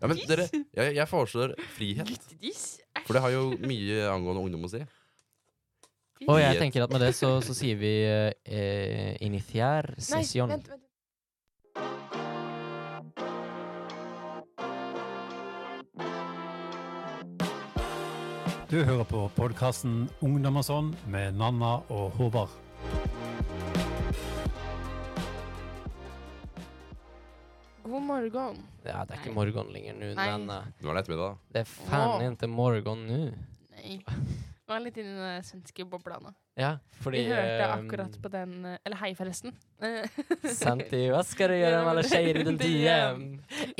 Ja, men dere, jeg, jeg foreslår frihet. Guttediss? For det har jo mye angående ungdom å si. Og jeg tenker at med det så, så sier vi eh, eh, session. Nei, vent, vent. Du hører på podkasten Ungdom og sånn med Nanna og Håvard. Morgen. Ja, det er ikke Nei. morgen lenger nå, Nei. men eh, Det var det ettermiddag. det er faen Åh. ikke morgen nå. Nei. Nå var litt inni i den svenske bobla nå. Ja, fordi Vi hørte eh, akkurat på den eh, Eller hei, forresten. Eh, Santi, hva skal du gjøre med alle skeier i din DM?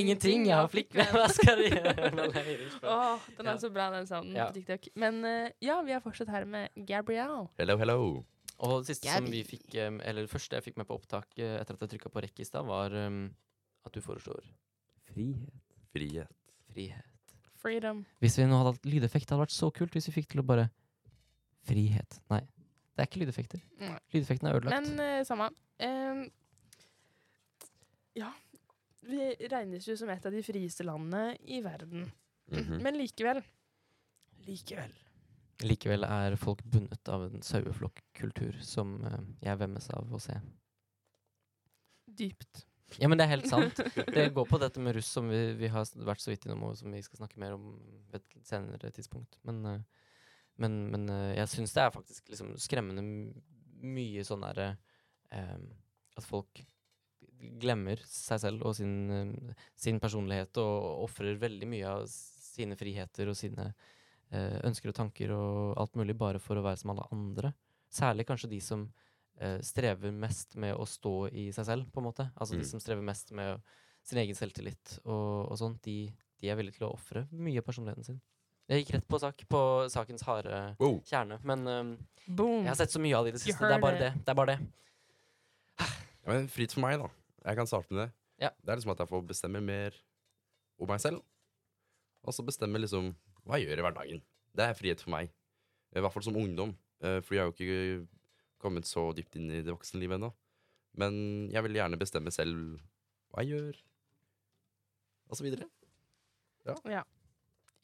Ingenting, jeg har flikk med. Hva skal du gjøre med alle? Åh, den Ja. er så bra, den sounden Ja. på TikTok. Men eh, ja, vi er fortsatt her med Gabrielle. Hello, hello. Og det siste som vi fikk, eh, eller det første jeg fikk med på opptak eh, etter at jeg trykka på rekk i stad, var eh, at du foreslår frihet. Frihet. Frihet. Freedom. Hvis vi nå hadde hatt lydeffekt, hadde vært så kult hvis vi fikk til å bare Frihet. Nei, det er ikke lydeffekter. Nei. Lydeffekten er ødelagt. Men eh, samme. Em, ja. Vi regnes jo som et av de frieste landene i verden. Mhm. Men likevel Likevel. Likevel er folk bundet av en saueflokkultur som eh, jeg vemmes av å se. Dypt. Ja, men det er helt sant. Det går på dette med russ som vi, vi har vært så vidt innom, og som vi skal snakke mer om ved et senere tidspunkt. Men, eh, men, men eh, jeg syns det er faktisk liksom skremmende mye sånn derre eh, At folk glemmer seg selv og sin, sin personlighet og ofrer veldig mye av sine friheter og sine eh, ønsker og tanker og alt mulig bare for å være som alle andre. Særlig kanskje de som strever mest med å stå i seg selv, på en måte. Altså Mm. de som strever mest med sin egen selvtillit og, og sånt, de, de er villige til å ofre mye av personligheten sin. Jeg gikk rett på sak, på sakens harde Wow. kjerne, men um, Boom. jeg har sett så mye av det i det siste. Det er bare det. det, er bare det. Ja, men fritt for meg, da. Jeg kan starte med det. Ja. Det er liksom at jeg får bestemme mer om meg selv. Og så bestemme liksom hva jeg gjør i hverdagen. Det er frihet for meg. I hvert fall som ungdom. Eh, For jeg har jo ikke kommet så dypt inn i det voksenlivet ennå. Men jeg vil gjerne bestemme selv hva jeg gjør, og så videre. Ja.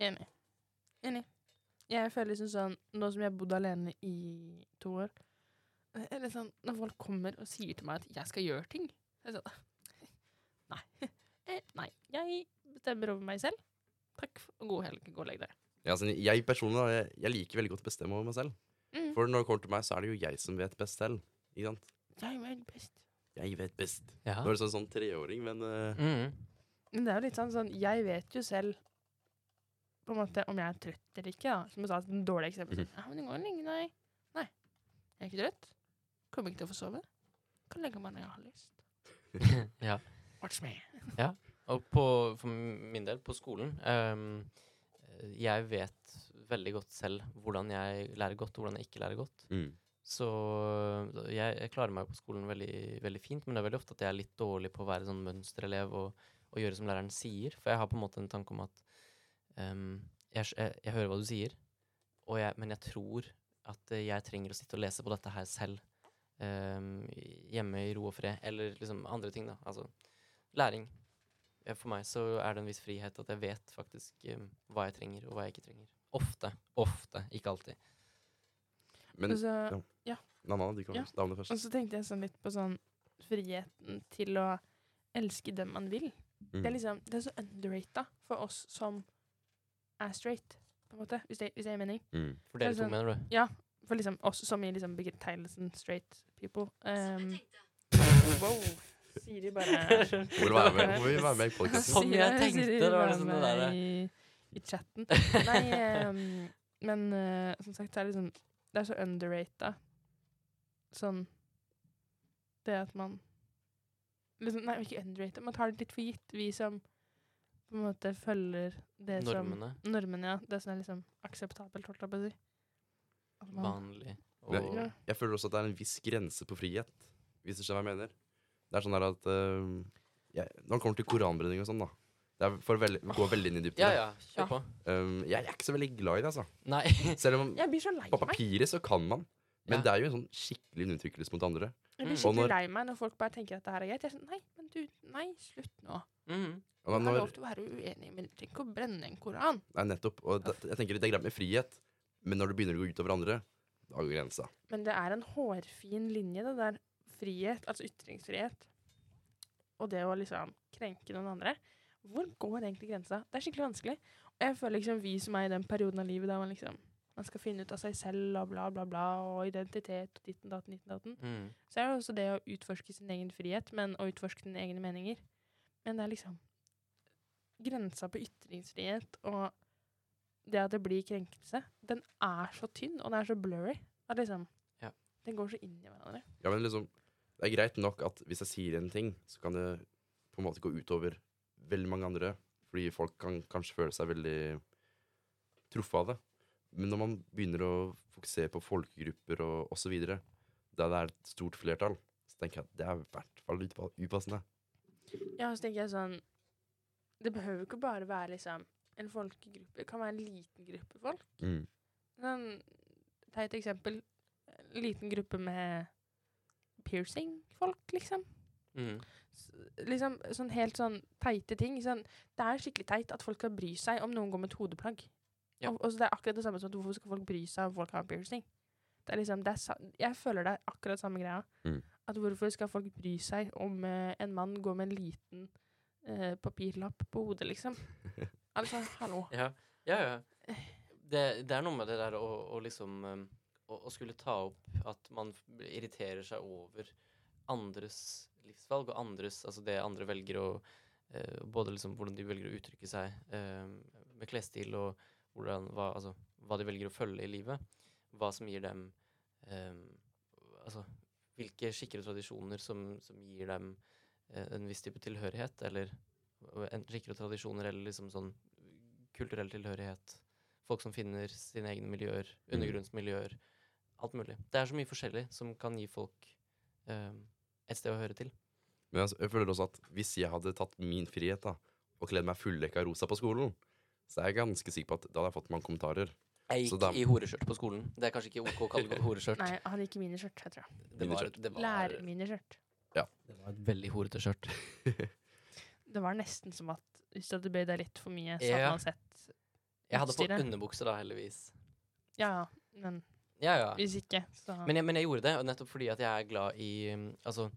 Enig. Enig. Jeg føler liksom sånn Nå som jeg har bodd alene i to år eller er det sånn, Når folk kommer og sier til meg at jeg skal gjøre ting så er jeg sånn Nei. Eh, nei. Jeg bestemmer over meg selv. Takk og god helg. Gå og legg deg. Ja, altså, jeg personlig da, jeg, jeg liker veldig godt å bestemme over meg selv. Mm. For når det kommer til meg, så er det jo jeg som vet best selv. Ikke sant? Jeg vet best. Jeg vet best. Ja. Nå er det sånn, sånn treåring, men uh... Mm. Men det er jo litt sånn sånn Jeg vet jo selv på en måte om jeg er trøtt eller ikke. da Som jeg sa, et dårlig eksempel. Sånn, ja, men det går lenge, nei. Nei. Jeg er ikke trøtt. Kommer ikke til å få sove. Kan legge meg når jeg har lyst. ja. Watch me. Og på, for min del, på skolen um, Jeg vet veldig godt selv hvordan jeg lærer godt, og hvordan jeg ikke lærer godt. mm. Så jeg, jeg klarer meg på skolen veldig, veldig fint, men det er veldig ofte at jeg er litt dårlig på å være sånn mønsterelev og, og gjøre som læreren sier. For jeg har på en måte en tanke om at um, jeg, jeg, jeg hører hva du sier, jeg, men jeg tror at eh, jeg trenger å sitte og lese på dette her selv. Um, hjemme i ro og fred. Eller liksom andre ting, da. Altså læring. Eh, For meg så er det en viss frihet at jeg vet faktisk um, hva jeg trenger, og hva jeg ikke trenger. Ofte. Ofte. Ikke alltid. Men Og så, Nanna, du kan Ja. damene først. og så tenkte jeg sånn litt på sånn friheten til å elske dem man vil. Det er Mm. liksom, det er så underrata for oss som er straight, på en måte. Hvis det, hvis det er mening. Mm. For dere Det er to, sånn- mener du? Ja, for liksom oss som i liksom betegnelsen straight people. Um, wow. Siri bare Hvor være med, hvor vil være med i podkasten? Som jeg tenkte, Siri det var liksom det der. I, I chatten. Nei, um, men uh, som sagt, det er liksom Det er så underrata. Sånn Det at man liksom, Nei, ikke underrata. Man tar det litt for gitt, vi som på en måte følger det Normene. som Normene, ja. Det som er liksom akseptabelt, holdt jeg på å si. Vanlig. Og, Ja. jeg føler også at det er en viss grense på frihet, hvis du skjønner hva jeg mener. Det er sånn der at uh, jeg, Når det kommer til koranbrenning og sånn, da. Det er for veldig, gå veldig inn i dybden. ja, ja. Ja. Um, jeg er ikke så veldig glad i det, altså. Nei. Selv om Jeg blir så lei på meg. papiret så kan man. Men Ja. det er jo en sånn skikkelig undertrykkelse mot andre. Jeg blir Mm. Skikkelig når- lei meg når folk bare tenker at det her er greit. Jeg er sånn, nei, men du, nei, slutt nå. Mm. Det er lov til å være uenig, men du trenger ikke å brenne en koran. nei, nettopp. Og det, jeg tenker det er greit med frihet, men når det begynner å gå utover andre, da går grensa. Men det er en hårfin linje, det der frihet, altså ytringsfrihet, og det å liksom krenke noen andre. Hvor går egentlig grensa? Det er skikkelig vanskelig. Og jeg føler liksom vi som er i den perioden av livet der man liksom man skal finne ut av seg selv og bla, bla, bla, og identitet og ditten, datten, ditten, datten. mm. Så er det også det å utforske sin egen frihet, men å utforske sine egne meninger. Men det er liksom Grensa på ytringsfrihet og det at det blir krenkelse, den er så tynn, og den er så blurry. At liksom Ja. Den går så inn i hverandre. Ja, men liksom, det er greit nok at hvis jeg sier en ting, så kan det på en måte gå utover veldig mange andre, fordi folk kan kanskje føle seg veldig truffet av det. Men når man begynner å fokusere på folkegrupper og osv., der det er et stort flertall, så tenker jeg at det er i hvert fall upassende. Ja, så tenker jeg sånn Det behøver ikke bare være liksom en folkegruppe. Det kan være en liten gruppe folk. Mm. Sånn, Ta et eksempel. En liten gruppe med piercing-folk, liksom. Mm. Liksom sånn helt sånn teite ting. Sånn, det er skikkelig teit at folk skal bry seg om noen går med et hodeplagg. Ja. Og, og så det er akkurat det samme som at hvorfor skal folk bry seg om folk har piercing? Det er liksom, det er, jeg føler det er akkurat samme greia. Mm. At hvorfor skal folk bry seg om eh, en mann går med en liten eh, papirlapp på hodet, liksom? Altså, hallo. Ja, ja. ja. Det, det er noe med det der å, å liksom um, å, å skulle ta opp at man irriterer seg over andres livsvalg og andres Altså det andre velger å eh, Både liksom hvordan de velger å uttrykke seg eh, med klesstil og hvordan, hva, altså, hva de velger å følge i livet. Hva som gir dem eh, Altså hvilke skikker og tradisjoner som, som gir dem eh, en viss type tilhørighet, eller enten skikker og tradisjoner, eller liksom sånn kulturell tilhørighet. Folk som finner sine egne miljøer, undergrunnsmiljøer. Alt mulig. Det er så mye forskjellig som kan gi folk eh, et sted å høre til. Men jeg, jeg føler også at hvis jeg hadde tatt min frihet da, og kledd meg fulldekka rosa på skolen, så er jeg ganske sikker på at da hadde jeg fått mange kommentarer. Jeg Så gikk da- i horeskjørt på skolen. Det er kanskje ikke OK å kalle det horeskjørt. Nei, han gikk i miniskjørt, jeg tror. Det var, det, var, Lærminiskjørt. det var et veldig horete skjørt. Det var nesten som at hvis du hadde bøyd deg litt for mye, så Ja. hadde man sett Jeg hadde på Utstyret. underbukse da, heldigvis. Ja, ja, men Ja, ja. hvis ikke, så Men jeg, men jeg gjorde det og nettopp fordi at jeg er glad i um, Altså,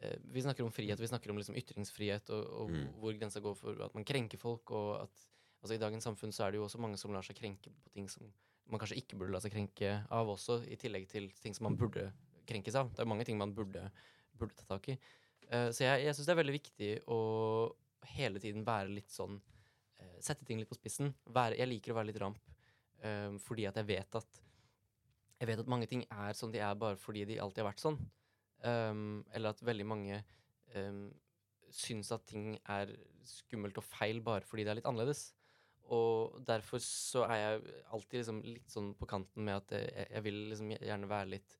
eh, vi snakker om frihet, vi snakker om liksom ytringsfrihet, og, og Mm. hvor grensa går for at man krenker folk, og at altså, i dagens samfunn så er det jo også mange som lar seg krenke på ting som man kanskje ikke burde la seg krenke av også, i tillegg til ting som man burde krenkes av. Det er mange ting man burde, burde ta tak i. Uh, så jeg, jeg syns det er veldig viktig å hele tiden være litt sånn uh, Sette ting litt på spissen. Være, jeg liker å være litt ramp, uh, fordi at jeg vet at jeg vet at mange ting er som de er bare fordi de alltid har vært sånn. Um, eller at veldig mange um, syns at ting er skummelt og feil bare fordi det er litt annerledes. Og derfor så er jeg alltid liksom litt sånn på kanten med at jeg, jeg vil liksom gjerne være litt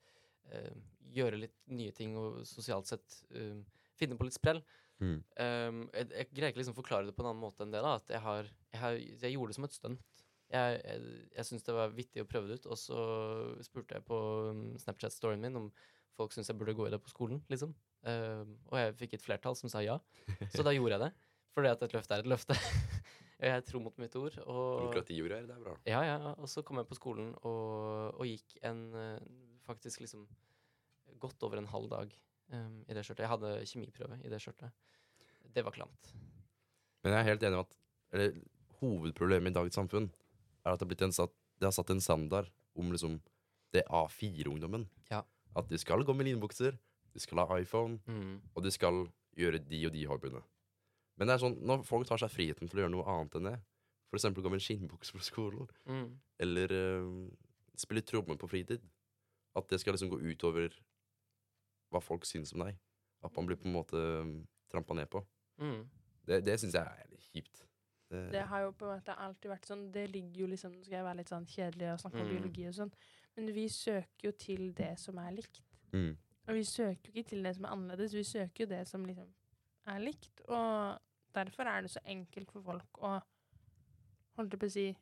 uh, Gjøre litt nye ting og sosialt sett uh, finne på litt sprell. Mm. Um, jeg, jeg greier ikke liksom forklare det på en annen måte enn det. da At jeg har Jeg, har, jeg gjorde det som et stunt. Jeg, jeg, jeg syntes det var vittig å prøve det ut, og så spurte jeg på um, Snapchat-storyen min om folk syntes jeg burde gå i det på skolen, liksom. Uh, og jeg fikk et flertall som sa ja, så da gjorde jeg det. Fordi at et løfte er et løfte. jeg tror mot mitt ord. Og, Demokratiordet her, det er bra. ja, ja, og så kom jeg på skolen og, og gikk en eh, faktisk liksom godt over en halv dag um, i det skjørtet. Jeg hadde kjemiprøve i det skjørtet. Det var klamt. Men jeg er helt enig i at eller, hovedproblemet i dagens samfunn er at det har, satt, det har satt en standard om liksom det A4-ungdommen. Ja. At de skal gå med linbukser, de skal ha iPhone, Mm. og de skal gjøre de og de hobbyene. Men det er sånn, når folk tar seg friheten til å gjøre noe annet enn det, eksempel gå med en skinnbukse på skolen, Mm. eller eh, spille tromme på fritid, at det skal liksom gå utover hva folk syns om deg. At man blir på en måte um, trampa ned på. Mm. Det, det syns jeg er litt kjipt. Det, Det har jo på en måte alltid vært sånn Det ligger jo liksom Nå skal jeg være litt sånn kjedelig og snakke om Mm. biologi og sånn, men vi søker jo til det som er likt. mm. Og vi søker jo ikke til det som er annerledes, vi søker jo det som liksom er likt. Og derfor er det så enkelt for folk å holdt jeg på å si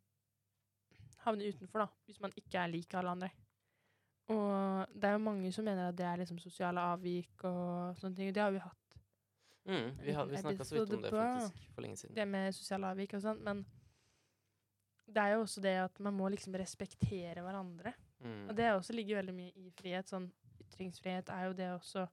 havne utenfor, da, hvis man ikke er lik alle andre. Og det er jo mange som mener at det er liksom sosiale avvik og sånne ting. og Det har vi hatt, Mm, vi har, vi snakka så vidt om det faktisk for lenge siden. det med sosiale avvik og sånn. Men det er jo også det at man må liksom respektere hverandre. Mm. Og det også ligger veldig mye i frihet. Sånn ytringsfrihet er jo det også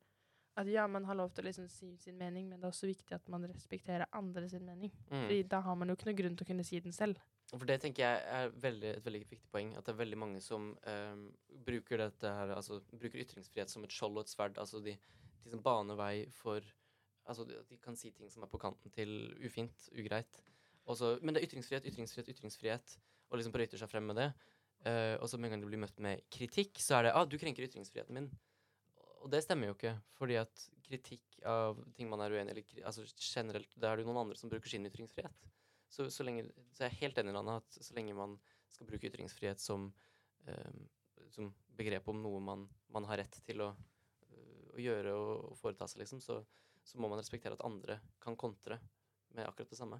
at ja, man har lov til å liksom si sin mening, men det er også viktig at man respekterer andre sin mening. Mm. Fordi da har man jo ikke noe grunn til å kunne si den selv. For det tenker jeg er veldig, et veldig viktig poeng. At det er veldig mange som um, bruker dette her, altså bruker ytringsfrihet som et skjold og et sverd. Altså de, de som baner vei for Altså de, kan si ting som er på kanten til ufint, ugreit. Og så- men det er ytringsfrihet, ytringsfrihet, ytringsfrihet, og liksom brøyter seg frem med det. Uh, og så med en gang du blir møtt med kritikk, så er det ah, 'du krenker ytringsfriheten min'. Og det stemmer jo ikke, fordi at kritikk av ting man er uenig i, eller altså generelt, da er det jo noen andre som bruker sin ytringsfrihet. Så, så, lenge, så jeg er helt enig i Anna, at så lenge man skal bruke ytringsfrihet som, ehm, som begrep om noe man, man har rett til å, uh, å gjøre og, og foreta seg, liksom, så, så må man respektere at andre kan kontre med akkurat det samme.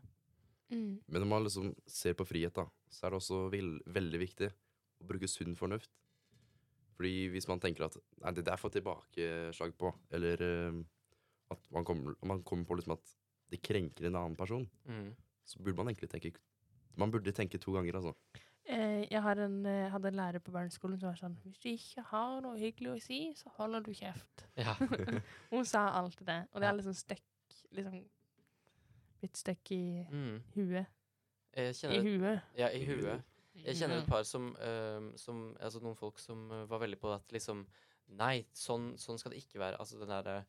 Mm. Men når man liksom ser på frihet, da, så er det også veldig viktig å bruke sunn fornuft. Fordi hvis man tenker at nei, det der får tilbakeslag på, eller uh, at man kommer, man kommer på liksom at det krenker en annen person, Mm. så burde man egentlig tenke Man burde tenke to ganger, altså. Eh, jeg hadde en, eh, hadde en lærer på barneskolen som var sånn Hvis du ikke har noe hyggelig å si, så holder du kjeft. Ja. Hun sa alltid det. Og det er liksom støkk liksom, Blitt støkk i Mm. huet. Kjenner, I huet. ja, i huet. Jeg kjenner et par som, uh, som Altså noen folk som øh, var veldig på at liksom Nei, sånn, sånn skal det ikke være. Altså den derre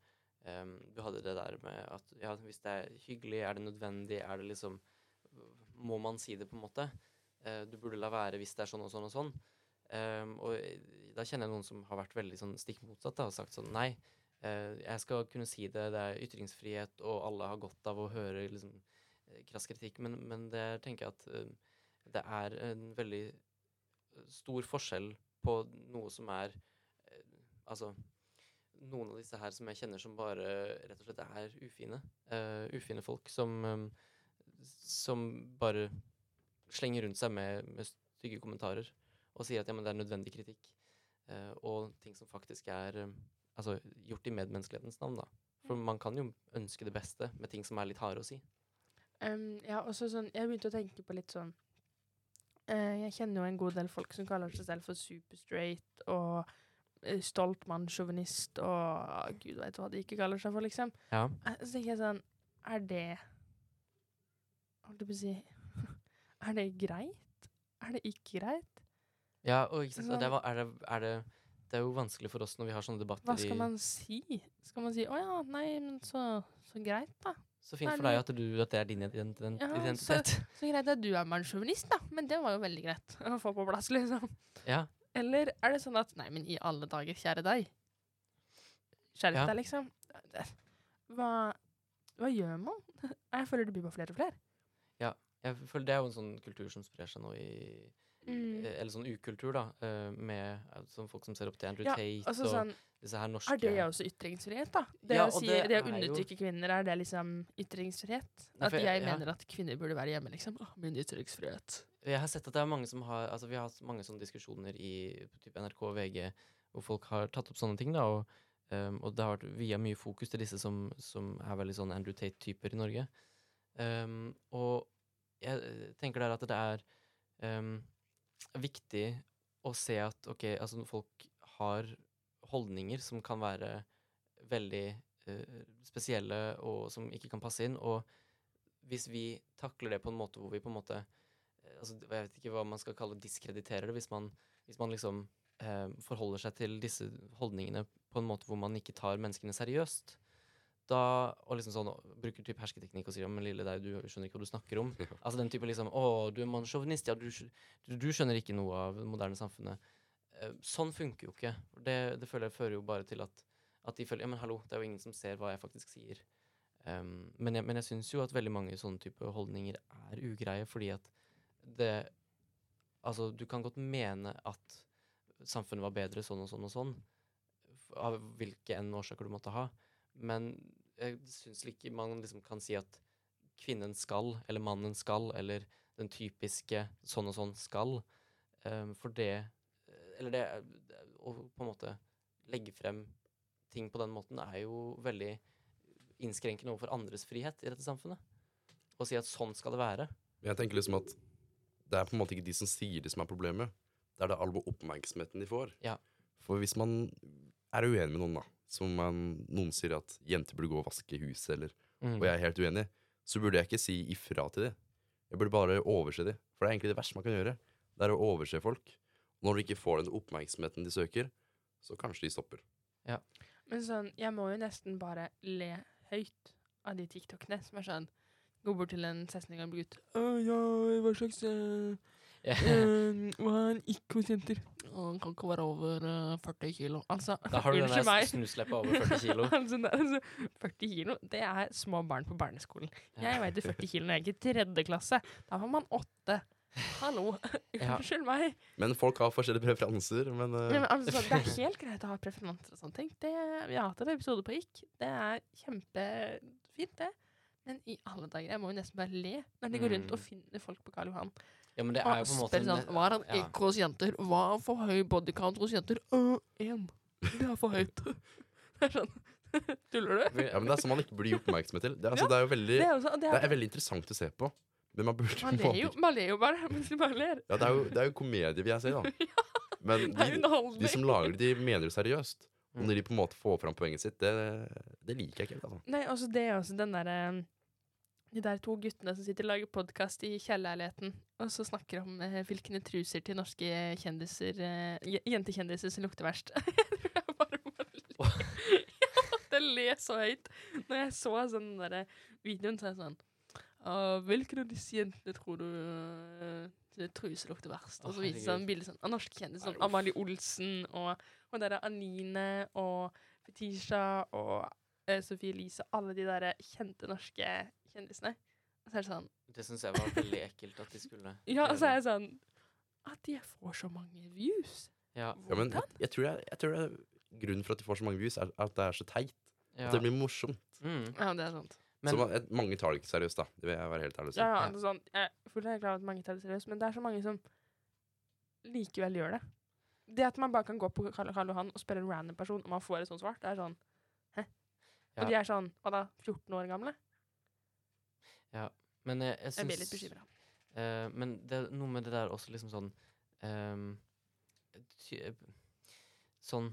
um, Du hadde det der med at ja, hvis det er hyggelig, er det nødvendig, er det liksom Må man si det, på en måte? Eh, du burde la være hvis det er sånn og sånn og sånn. Um, og da kjenner jeg noen som har vært veldig sånn stikk motsatt og sagt sånn Nei, uh, jeg skal kunne si det, det er ytringsfrihet, og alle har godt av å høre liksom, eh, krass kritikk, men, men det tenker jeg at uh, det er en veldig stor forskjell på noe som er uh, Altså noen av disse her som jeg kjenner som bare rett og slett er ufine. ufine folk som, um, som bare slenger rundt seg med, med stygge kommentarer og sier at ja, men det er nødvendig kritikk. eh, og ting som faktisk er eh, altså, gjort i medmenneskelighetens navn. da. For man kan jo ønske det beste med ting som er litt harde å si. Um, ja, også sånn, jeg begynte å tenke på litt sånn uh, Jeg kjenner jo en god del folk som kaller seg selv for superstraight og uh, stolt mann, sjåvinist og gud veit hva de ikke kaller seg for, liksom. Ja. Så tenker jeg sånn Er det Holdt jeg på å si Er det greit? Er det ikke greit? Ja, og ikke sant, og det, Sånn- er det, er det, det er jo vanskelig for oss når vi har sånne debatter Hva skal man si? Skal man si 'Å ja, nei, men så, så greit, da'. Så fint for deg at, du, at det er din ident ident Ja, så- identitet. Så greit at du er mannssjåvinist, da. Men det var jo veldig greit å få på plass, liksom. Ja. Eller er det sånn at Nei, men i alle dager, kjære deg. Skjerp Ja. deg, liksom. Hva, hva gjør man? Jeg føler det blir bare flere og flere. Jeg føler Det er jo en sånn kultur som sprer seg nå i Mm. eh, Eller sånn ukultur, da. eh, Med sånn folk som ser opp til Andrew Ja, Tate altså og sånn, disse her norske Er det også ytringsfrihet, da? Det, Ja, å, si, det det, å undertrykke jo- kvinner, er det liksom ytringsfrihet? At jeg jeg- mener at kvinner burde være hjemme, liksom? Å, min ytringsfrihet. Jeg har sett at det er mange som har Altså Vi har hatt mange sånne diskusjoner i typ NRK og VG hvor folk har tatt opp sånne ting. da Og, um, og det har vært via mye fokus til disse som, som er veldig sånn Andrew Tate-typer i Norge. Um, og jeg eh, tenker der at det er um, viktig å se at ok, altså folk har holdninger som kan være veldig uh, spesielle og som ikke kan passe inn. Og hvis vi takler det på en måte hvor vi på en måte eh, altså, Jeg vet ikke hva man skal kalle diskrediterer det. Hvis man, hvis man liksom uh, forholder seg til disse holdningene på en måte hvor man ikke tar menneskene seriøst. Da, og liksom sånn, bruker typ hersketeknikk og sier men lille deg, du skjønner ikke hva du snakker om. Altså den type liksom Å, du er mannssjåvinist. Ja, du, du, du skjønner ikke noe av det moderne samfunnet. Eh, sånn funker jo ikke. Det, det føler jeg fører jo bare til at, at de føler Ja, men hallo, det er jo ingen som ser hva jeg faktisk sier. Um, men jeg, men jeg syns jo at veldig mange sånne type holdninger er ugreie, fordi at det Altså, du kan godt mene at samfunnet var bedre sånn og sånn og sånn, av hvilke enn årsaker du måtte ha, men jeg syns ikke man liksom kan si at kvinnen skal, eller mannen skal, eller den typiske sånn og sånn skal, um, for det Eller det å på en måte legge frem ting på den måten er jo veldig innskrenkende overfor andres frihet i dette samfunnet. Å si at sånn skal det være. Jeg tenker liksom at det er på en måte ikke de som sier det som er problemet. Det er det all oppmerksomheten de får. Ja. For hvis man er uenig med noen, da, som man, noen sier at jenter burde gå og vaske huset, eller, Mm. og jeg er helt uenig, så burde jeg ikke si ifra til dem. Jeg burde bare overse dem. For det er egentlig det verste man kan gjøre. Det er å overse folk. Når de ikke får den oppmerksomheten de søker, så kanskje de stopper. Men sånn, jeg må jo nesten bare le høyt av de TikTokene som er sånn Gå bort til en 16 år gammel gutt. Å ja, hva slags uh, Hva er en ikke-jenter? Han kan ikke være over uh, 40 kilo. Altså, Da har du den der snusleppa over 40 kilo. altså, det, altså, 40 kilo, det er små barn på barneskolen. Jeg veide 40 kilo når jeg gikk i tredje klasse. Da var man åtte. Hallo. Ja. Unnskyld meg. Men folk har forskjellige preferanser. Men, uh... Men, altså, det er helt greit å ha preferanser og sånne ting. Det, vi har hatt en episode på IK. Det er kjempefint, det. Men i alle dager, jeg må jo nesten bare le når de går rundt og Mm. finner folk på Karl Johan. Ja, men det er jo på en måte spør sånn, Hva er han ja. ikke hos jenter? Hva er for høy bodycount hos jenter? Én. det er for høyt. Det er sånn Tuller du? ja, men det er sånn man ikke burde gi oppmerksomhet til. Det, altså, Ja, det er jo veldig, Det er, også, det det er, er veldig interessant å se på. Men man burde man, ler jo, man ler jo bare. mens bare ler. Ja, det er jo, det er jo komedie, vil jeg si, da. Men de, de som lager det, de mener det seriøst. Og Mm. når de på en måte får fram poenget sitt, det, det liker jeg ikke helt. Altså. Nei, altså det er også den derre De der to guttene som sitter og lager podkast i kjellerleiligheten, og så snakker om eh, hvilke truser til norske kjendiser eh, Jentekjendiser som lukter verst. jeg bare må le. Jeg le så høyt. Når jeg så sånn den derre videoen, så er jeg sånn «Ah, Hvilken av disse jentene tror du uh, truser lukter verst? Og så viser han bilde sånn, av norske kjendiser. Sånn Amalie Olsen og, og der er Anine og Fetisha og uh, Sofie Elise, alle de der kjente norske kjendisene. Og så er det sånn Det syns jeg var veldig ekkelt at de skulle Ja, og så er jeg sånn At de får så mange views. Ja, Ja, men jeg, jeg tror, jeg, jeg tror det er grunnen for at de får så mange views, er at det er så teit. ja. At det blir morsomt. Mm. Ja, det er sant. Men så man, mange tar det ikke seriøst, da. Det vil jeg være helt ærlig og si. Ja, ja, Ja. det er sånn, jeg er fullt klar over at mange tar det seriøst, men det er så mange som likevel gjør det. Det at man bare kan gå på Karl Karl Johan og spørre en random person om man får et sånt svar, det er sånn Hæ? Ja. Og de er sånn Hva da? 14 år gamle? Ja. Men jeg, jeg Jeg blir litt syns bekymra. Uh, Men det er noe med det der også liksom sånn um, ty, Sånn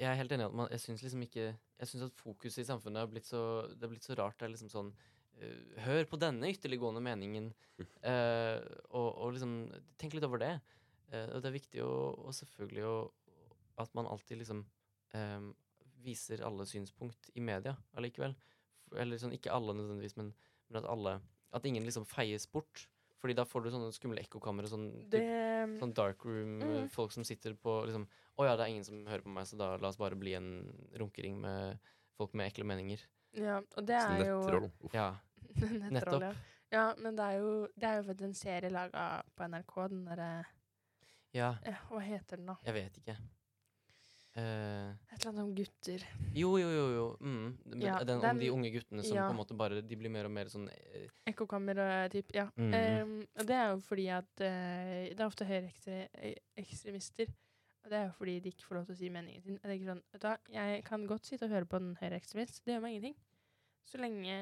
Jeg er helt enig i at man Jeg syns liksom ikke Jeg syns at fokuset i samfunnet har blitt så Det har blitt så rart. Det er liksom sånn uh, Hør på denne ytterliggående meningen, uh, og, og liksom Tenk litt over det. Eh, og det er viktig å, og selvfølgelig å, at man alltid liksom ehm, viser alle synspunkt i media allikevel. Eller sånn, ikke alle nødvendigvis, men, men at alle At ingen liksom feies bort. Fordi da får du sånne skumle ekkokamre. Sånn, Det typ, sånn dark room, eh, Mm. folk som sitter på liksom Å ja, det er ingen som hører på meg, så da la oss bare bli en runkering med folk med ekle meninger. Ja, og det Sånn er jo nettroll. Ja. Nettroll, ja. ja. Men det er jo Det er jo faktisk en serie laga på NRK, den derre ja. eh, Hva heter den, da? Jeg vet ikke. Eh, Et eller annet om gutter. jo, jo, jo. jo. Mm. Men Ja, den, den- om de unge guttene som ja. på en måte bare De blir mer og mer sånn eh, Ekkokammer og typ, ja. Mhm. Ehm, og det er jo fordi at eh, det er ofte høyreekstremister. Og det er jo fordi de ikke får lov til å si meningen sin. Jeg tenker sånn, vet du hva, jeg kan godt sitte og høre på en høyreekstremist. Det gjør meg ingenting. Så lenge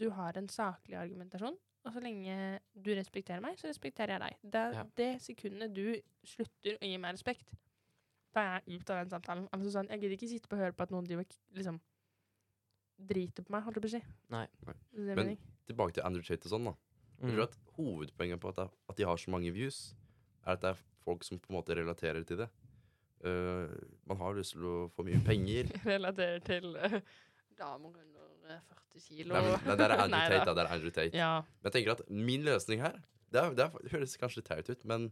du har en saklig argumentasjon, og så lenge du respekterer meg, så respekterer jeg deg. Det, Ja. det sekundet du slutter å gi meg respekt, da er jeg ut av den samtalen. Altså sånn, Jeg gidder ikke sitte på og høre på at noen driver, liksom driter på meg, holdt jeg på å si. Nei. Nei. Men- mening. Tilbake til Andrew Tate og sånn, da. Jeg mm. tror at hovedpoenget på at, det, at de har så mange views, er at det er folk som på en måte relaterer til det. Uh, man har lyst til å få mye penger. relaterer til uh, damer under eh, 40 kilo. Nei, men, nei, det er Andrew Tate, da. Det er Andrew Tate. Ja. Men jeg tenker at min løsning her Det, er, det, er, det høres kanskje litt teit ut, men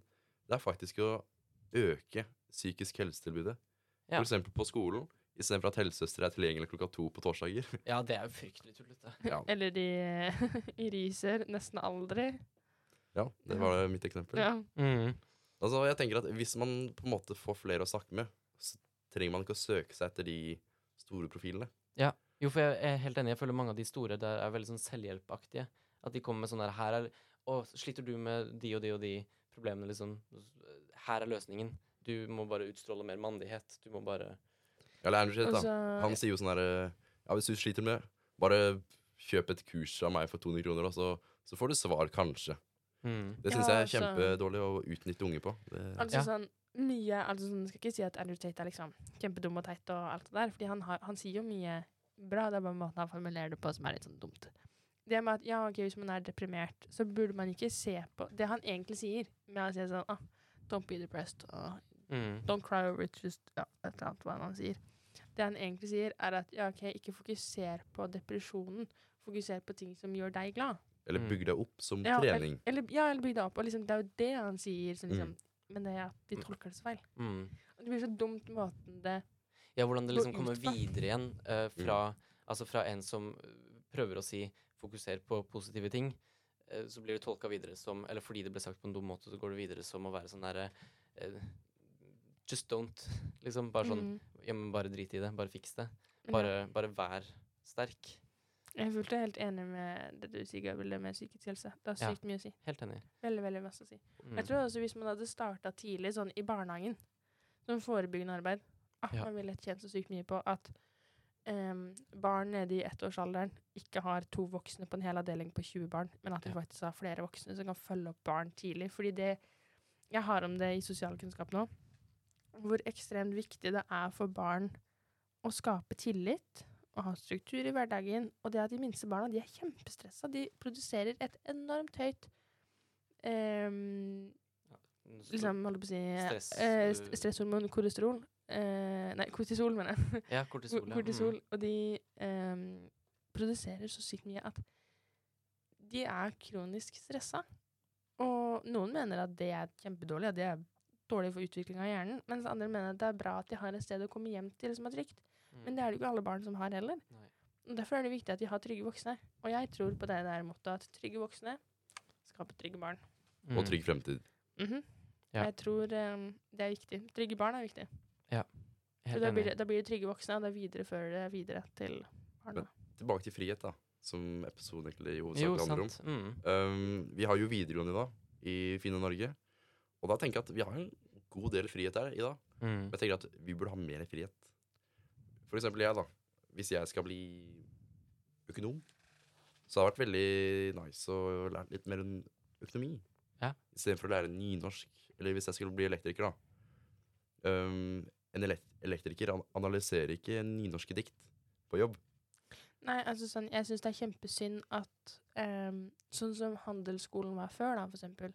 det er faktisk å øke psykisk helsetilbudet. Ja. For eksempel på skolen. Istedenfor at helsesøster er tilgjengelig klokka to på torsdager. ja, det er jo fryktelig tullete. Ja, Eller de i Riser nesten aldri. ja det var mitt eksempel. Ja. Mm. Altså, jeg tenker at Hvis man på en måte får flere å snakke med, så trenger man ikke å søke seg etter de store profilene. Jo, for jeg er helt enig. Jeg føler mange av de store der er veldig sånn selvhjelpaktige. At de kommer med sånn der Her er Å, sliter du med de og de og de problemene, liksom? Her er løsningen. Du må bare utstråle mer mandighet. Du må bare Andrew Tate, Og da. Han sier jo sånn herre Ja, hvis du sliter med det, bare kjøp et kurs av meg for 200 kroner, og så, så får du svar, kanskje. mm. Det syns Ja, jeg er altså- kjempedårlig å utnytte unge på. Det, Altså Ja. sånn mye altså sånn, skal ikke si at Andrew Tate er liksom kjempedum og teit og alt det der, fordi han, har, han sier jo mye bra. Det er bare måten han formulerer det på som er litt sånn dumt. Det med at ja, ok, Hvis man er deprimert, så burde man ikke se på det han egentlig sier, med å si sånn ah, Don't be depressed. og Mm. Don't cry over it. Just ja, et eller annet hva han sier. Det han egentlig sier, er at ja, ok, ikke fokuser på depresjonen. Fokuser på ting som gjør deg glad. eller Mm. bygg deg opp som Ja, trening. Eller, ja, eller bygg deg opp. Og liksom, det er jo det han sier. Så liksom, Mm. Men det er at de tolker det så feil. Mm. Og det blir så dumt måten det Ja, hvordan det liksom kommer videre igjen uh, fra, altså fra en som eh, prøver å si 'fokuser på positive ting', uh, så blir det tolka videre som Eller fordi det ble sagt på en dum måte, så går det videre som å være sånn derre uh, Just don't. Liksom bare sånn Mm. Ja, men bare drit i det. Bare fiks det. Ja. Bare, bare vær sterk. Jeg er fullt og helt enig med det du sier, Gabriel, det med psykisk helse. Det har Ja. sykt mye å si. Helt enig. Veldig, veldig masse å si. Mm. Jeg tror også hvis man hadde starta tidlig, sånn i barnehagen, som forebyggende arbeid ah, Ja. Man ville tjent så sykt mye på at um, barn nede i ettårsalderen ikke har to voksne på en hel avdeling på 20 barn, men at de Ja. faktisk har flere voksne som kan følge opp barn tidlig. Fordi det Jeg har om det i sosialkunnskap nå, hvor ekstremt viktig det er for barn å skape tillit og ha struktur i hverdagen. Og det at de minste barna de er kjempestressa. De produserer et enormt høyt um, liksom, holdt på å si eh, st- Stresshormon, kolesterol. Eh, nei, kortisol, mener jeg. Ja, kortisol. Ja. kortisol. Mm. Og de eh, produserer så sykt mye at de er kronisk stressa. Og noen mener at det er kjempedårlig, at det er dårlig for utviklinga av hjernen. Mens andre mener at det er bra at de har et sted å komme hjem til som er trygt. Mm. Men det er det jo ikke alle barn som har heller. Nei. Og Derfor er det viktig at de har trygge voksne. Og jeg tror på det der mottoet at trygge voksne skaper trygge barn. Mm. Og trygg fremtid. Mhm. Ja. Jeg tror em, det er viktig. Trygge barn er viktig. Da blir, det, da blir det trygge voksne, og da viderefører det videre til barna. Tilbake til frihet, da. Som episoden egentlig i hovedsak handler om. Mm. Um, vi har jo videregående i dag i fine Norge. Og da tenker jeg at vi har en god del frihet her i dag. Mm. Men jeg tenker at vi burde ha mer frihet. For eksempel jeg, da. Hvis jeg skal bli økonom, så har det vært veldig nice å lære litt mer om økonomi. Ja. Istedenfor å lære nynorsk. Eller hvis jeg skulle bli elektriker, da. Um, en elektriker analyserer ikke nynorske dikt på jobb. Nei, altså sånn, jeg syns det er kjempesynd at um, sånn som handelsskolen var før, da, for eksempel,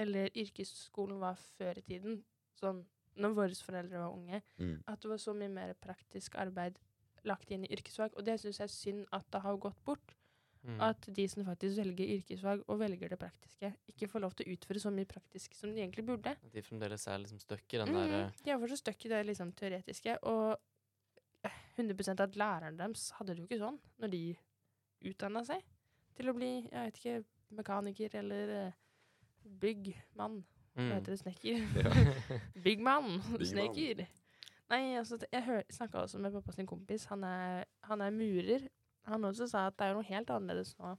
eller yrkesskolen var før i tiden, sånn når våre foreldre var unge, Mm. at det var så mye mer praktisk arbeid lagt inn i yrkesfag, og det syns jeg er synd at det har gått bort. Mm. At de som faktisk velger yrkesfag og velger det praktiske, ikke får lov til å utføre så mye praktisk som de egentlig burde. At de fremdeles er liksom stuck i den mm. der eh, De er fortsatt stuck i det liksom teoretiske, og eh, 100 at læreren deres hadde det jo ikke sånn når de utdanna seg til å bli, jeg vet ikke, mekaniker eller byggmann. byggmann. Hva mm. heter det? Snekker? Ja. Byggmann. Snekker! Nei, altså, jeg snakka også med pappa sin kompis. Han er, han er murer. Han også sa at det er jo noe helt annerledes nå.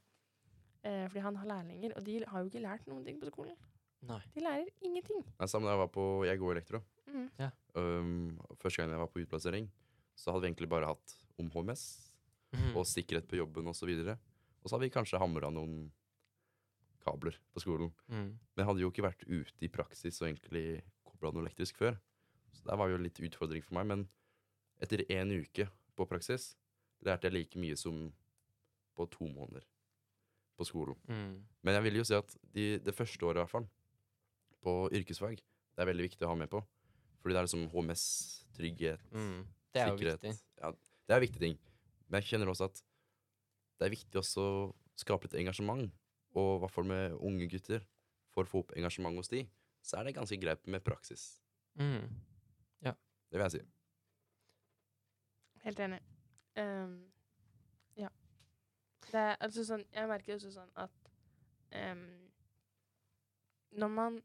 Eh, fordi han har lærlinger, og de har jo ikke lært noen ting på skolen. Nei. De lærer ingenting. Nei, sammen da jeg var på Jeg går elektro. Mm. Um, første gang jeg var på utplassering, så hadde vi egentlig bare hatt om HMS Mm. og sikkerhet på jobben osv. Og, og så hadde vi kanskje hamra noen kabler på skolen. Mm. Men jeg hadde jo ikke vært ute i praksis og egentlig kobla noe elektrisk før. Så det var jo litt utfordring for meg. Men etter én uke på praksis lærte jeg like mye som på to måneder på skolen. Mm. Men jeg vil jo si at de, det første året i hvert fall, på yrkesfag, det er veldig viktig å ha med på. Fordi det er liksom HMS, trygghet, Mm. Det er jo sikkerhet. viktig. Ja, det er viktige ting. Men jeg kjenner også at det er viktig også å skape litt engasjement. Og i hvert fall med unge gutter. For å få opp engasjement hos de, så er det ganske greit med praksis. Mm. Det vil jeg si. Helt enig. Ehm, ja. Det er altså sånn Jeg merker også sånn at um, Når man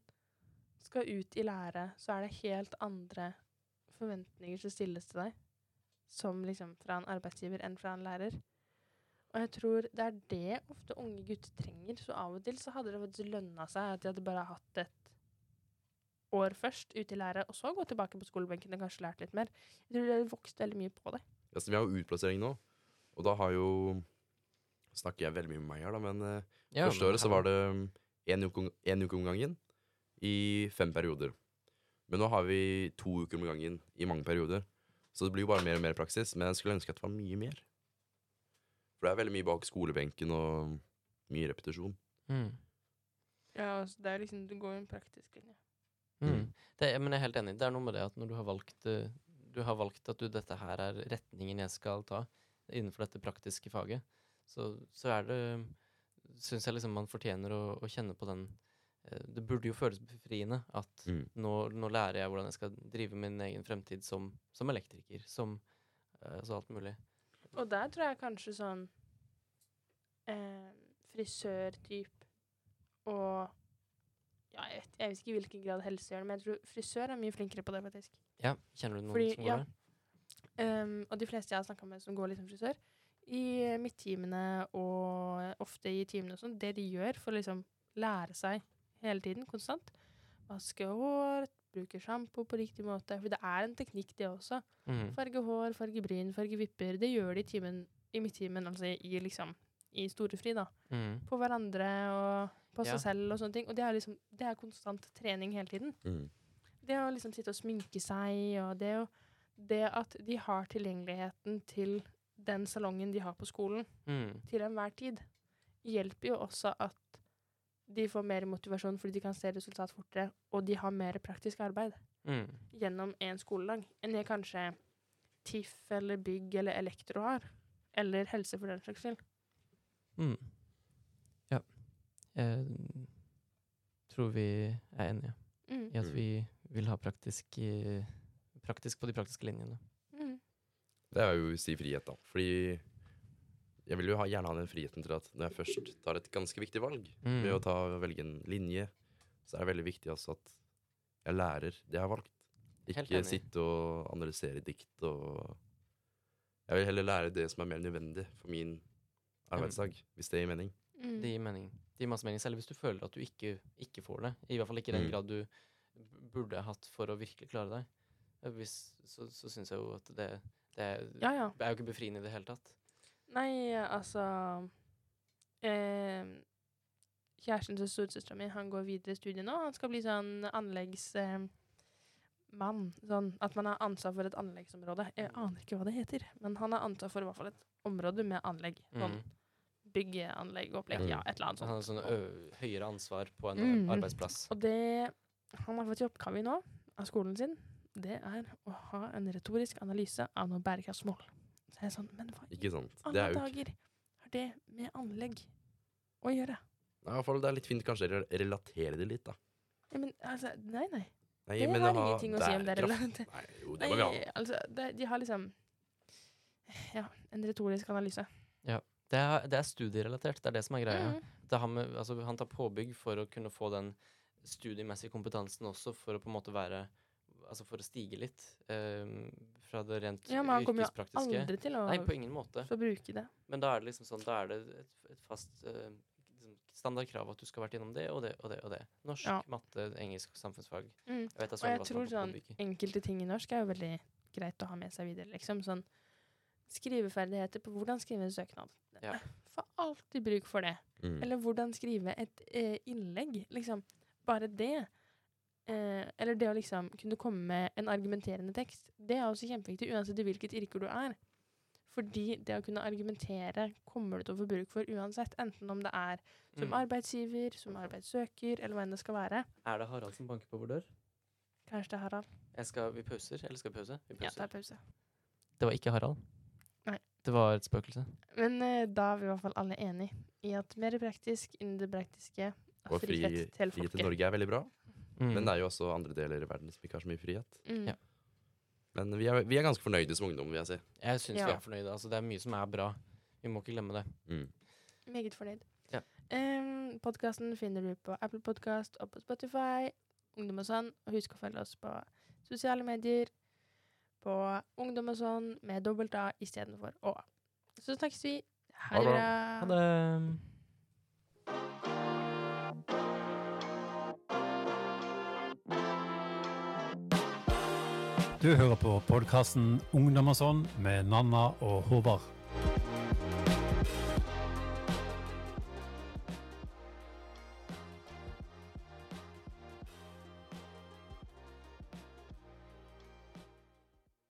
skal ut i lære, så er det helt andre forventninger som stilles til deg, som liksom fra en arbeidsgiver enn fra en lærer. Og jeg tror det er det ofte unge gutter trenger. Så av og til så hadde det faktisk lønna seg at de hadde bare hatt et år først ute i lære, og så gå tilbake på skolebenken og kanskje lært litt mer. Jeg tror de hadde vokst veldig mye på det. Altså, vi har jo utplassering nå, og da har jo Snakker jeg veldig mye med meg her, da, men eh, Ja, første året så var det én uke, om- en uke om gangen i fem perioder. Men nå har vi to uker om gangen i mange perioder. Så det blir jo bare mer og mer praksis. Men jeg skulle ønske at det var mye mer. For det er veldig mye bak skolebenken og mye repetisjon. Mm. Ja, altså, det er liksom, Du går jo en praktisk linje. Mm. Det, er- men jeg er helt enig. Det er noe med det at når du har valgt eh, Du har valgt at du, dette her er retningen jeg skal ta innenfor dette praktiske faget, så, så er det Syns jeg liksom man fortjener å, å kjenne på den eh, Det burde jo føles befriende at Mm. nå, nå lærer jeg hvordan jeg skal drive min egen fremtid som, som elektriker, som eh, så alt mulig. Og der tror jeg kanskje sånn eh, frisørtyp og ja, jeg vet, jeg vet ikke i hvilken grad helse gjør det, men jeg tror frisør er mye flinkere på det, faktisk. Ja, kjenner du noen Fordi, som går ja. der? Um, og de fleste jeg har snakka med som går liksom frisør, i midttimene og ofte i timene og sånn, det de gjør for å liksom lære seg hele tiden, konstant Vaske hår, bruke sjampo på riktig måte. For det er en teknikk, det også. Mm. Farge hår, farge bryn, farge vipper. Det gjør de i timen, i midttimen, altså i liksom i storefri, da. Mm. På hverandre og på Ja. seg selv og sånne ting. Og det er liksom det er konstant trening hele tiden. Mm. Det å liksom sitte og sminke seg, og det, det at de har tilgjengeligheten til den salongen de har på skolen mm. til enhver tid, hjelper jo også at de får mer motivasjon fordi de kan se resultat fortere, og de har mer praktisk arbeid mm. gjennom en skoledag enn det kanskje TIFF eller bygg eller elektro har. Eller helse, for den saks skyld. Mm. Ja. Jeg tror vi er enige Mm. i at Mm. vi vil ha praktisk, praktisk på de praktiske linjene. Mm. Det er jo si frihet, da. Fordi jeg vil jo ha, gjerne ha den friheten til at når jeg først tar et ganske viktig valg, Mm. ved å ta, velge en linje, så er det veldig viktig også at jeg lærer det jeg har valgt. Ikke sitte og analysere dikt og Jeg vil heller lære det som er mer nødvendig for min arbeidsdag, hvis det gir mening. Mm. Det gir mening. Det gir masse mening, Selv hvis du føler at du ikke, ikke får det. I hvert fall ikke i den Mm. grad du burde hatt for å virkelig klare deg. Eh, Hvis, så så syns jeg jo at det, det er, Ja, ja. er jo ikke befriende i det hele tatt. Nei, altså eh, Kjæresten til storesøstera mi han går videre i studiet nå. Han skal bli sånn anleggsmann. sånn at man har ansvar for et anleggsområde. Jeg aner ikke hva det heter, men han har ansvar for i hvert fall et område med anlegg. Sånn Mm. byggeanlegg, opplegg, Mm. ja, et eller annet sånt. han har sånn høyere ansvar på en Mm. arbeidsplass. Og det han har fått i oppgave nå, av skolen sin, det er å ha en retorisk analyse av noen bærekraftsmål. Så jeg er sånn, men hva i Ikke sant? Det alle er dager har det med anlegg å gjøre? Ja, i hvert fall Det er litt fint kanskje å relatere det litt, da. Ja, men altså, nei, nei. Nei, Det men har ha ingenting å si om det er relevant. Nei, jo, det må vi ha. Nei, altså, det, de har liksom Ja, en retorisk analyse. Det er, det er studierelatert, det er det som er greia. Mm. Det har med, altså, han tar påbygg for å kunne få den studiemessige kompetansen også, for å på en måte være Altså for å stige litt um, fra det rent Ja, men han kommer jo yrkespraktiske. aldri til å Nei, på ingen måte. få bruke det. Men da er det liksom sånn, da er det et, et fast uh, liksom standardkrav at du skal ha vært gjennom det og det og det og det. Norsk, Ja. matte, engelsk, samfunnsfag. Mm. Jeg vet Og jeg tror sånn enkelte ting i norsk er jo veldig greit å ha med seg videre, liksom. Sånn skriveferdigheter på hvordan skrive en søknad. Ja. Får alltid bruk for det. Mm. Eller hvordan skrive et eh, innlegg. Liksom. Bare det. Eh, eller det å liksom kunne komme med en argumenterende tekst. Det er også kjempeviktig, uansett i hvilket yrke du er. Fordi det å kunne argumentere kommer du til å få bruk for uansett. Enten om det er som Mm. arbeidsgiver, som arbeidssøker, eller hva enn det skal være. Er det Harald som banker på vår dør? Kanskje det er Harald. Skal, vi pauser, eller skal vi pause? Vi Ja, det er pause. Det var ikke Harald. Nei. Det var et spøkelse. Men eh, da er vi i hvert fall alle enig i at mer praktisk innen det praktiske. Og fri, frihet til frihet til Norge er veldig bra, Mm. men det er jo også andre deler i verden som ikke har så mye frihet. Mm. Ja. Men vi er, vi er ganske fornøyde som ungdom, vil jeg si. Jeg syns Ja. vi er fornøyde. Altså, det er mye som er bra. Vi må ikke glemme det. Mm. Meget fornøyd. Ja. Um, Podkasten finner du på Apple Podcast og på Spotify. Ungdom og sånn. Og husk å følge oss på sosiale medier. På Ungdom og sånn med dobbelt A istedenfor Å. Så snakkes vi. Ha det Ha det bra. Ha det. Du hører på podkasten Ungdom og sånn med Nanna og Håvard.